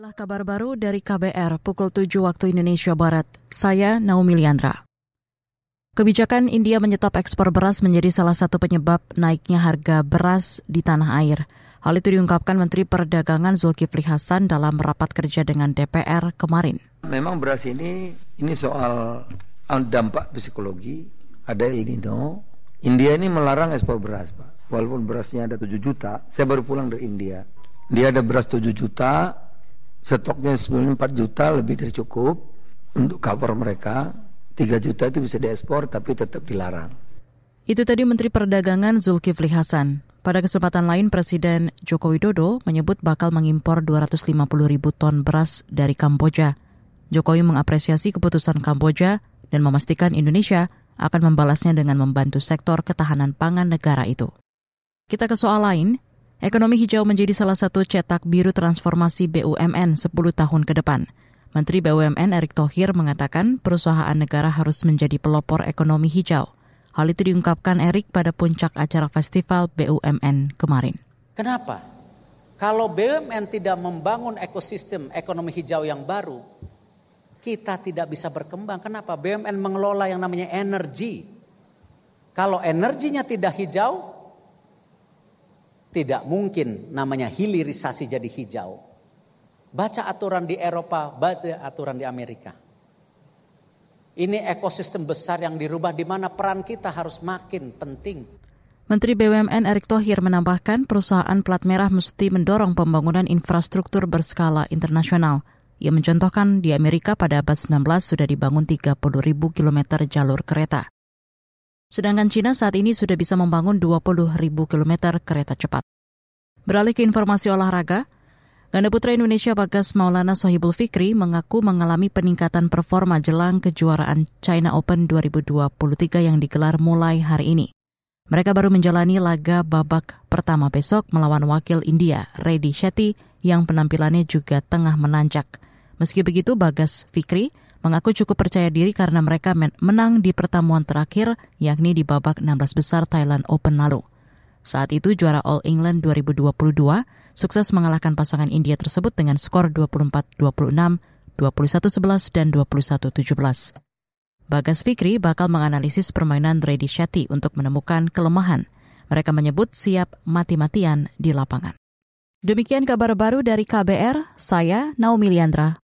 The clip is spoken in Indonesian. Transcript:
Inilah kabar baru dari KBR pukul 7 waktu Indonesia Barat. Saya Naomi Liandra. Kebijakan India menyetop ekspor beras menjadi salah satu penyebab naiknya harga beras di tanah air. Hal itu diungkapkan Menteri Perdagangan Zulkifli Hasan dalam rapat kerja dengan DPR kemarin. Memang beras ini ini soal dampak psikologi, ada El Nino. India ini melarang ekspor beras, Pak. Walaupun berasnya ada 7 juta, saya baru pulang dari India. Dia ada beras 7 juta, stoknya sebenarnya 4 juta lebih dari cukup untuk cover mereka 3 juta itu bisa diekspor tapi tetap dilarang. Itu tadi Menteri Perdagangan Zulkifli Hasan. Pada kesempatan lain, Presiden Joko Widodo menyebut bakal mengimpor 250 ribu ton beras dari Kamboja. Jokowi mengapresiasi keputusan Kamboja dan memastikan Indonesia akan membalasnya dengan membantu sektor ketahanan pangan negara itu. Kita ke soal lain, Ekonomi hijau menjadi salah satu cetak biru transformasi BUMN 10 tahun ke depan. Menteri BUMN Erick Thohir mengatakan perusahaan negara harus menjadi pelopor ekonomi hijau. Hal itu diungkapkan Erick pada puncak acara festival BUMN kemarin. Kenapa? Kalau BUMN tidak membangun ekosistem ekonomi hijau yang baru, kita tidak bisa berkembang. Kenapa? BUMN mengelola yang namanya energi. Kalau energinya tidak hijau, tidak mungkin namanya hilirisasi jadi hijau. Baca aturan di Eropa, baca aturan di Amerika. Ini ekosistem besar yang dirubah di mana peran kita harus makin penting. Menteri BUMN Erick Thohir menambahkan perusahaan plat merah mesti mendorong pembangunan infrastruktur berskala internasional. Ia mencontohkan di Amerika pada abad 19 sudah dibangun 30 ribu kilometer jalur kereta. Sedangkan China saat ini sudah bisa membangun 20 ribu kilometer kereta cepat. Beralih ke informasi olahraga, Ganda putra Indonesia Bagas Maulana Sohibul Fikri mengaku mengalami peningkatan performa jelang kejuaraan China Open 2023 yang digelar mulai hari ini. Mereka baru menjalani laga babak pertama besok melawan wakil India, Reddy Shetty, yang penampilannya juga tengah menanjak. Meski begitu, Bagas Fikri mengaku cukup percaya diri karena mereka menang di pertemuan terakhir, yakni di babak 16 besar Thailand Open lalu. Saat itu juara All England 2022 sukses mengalahkan pasangan India tersebut dengan skor 24-26, 21-11, dan 21-17. Bagas Fikri bakal menganalisis permainan Reddy Shetty untuk menemukan kelemahan. Mereka menyebut siap mati-matian di lapangan. Demikian kabar baru dari KBR, saya Naomi Liandra.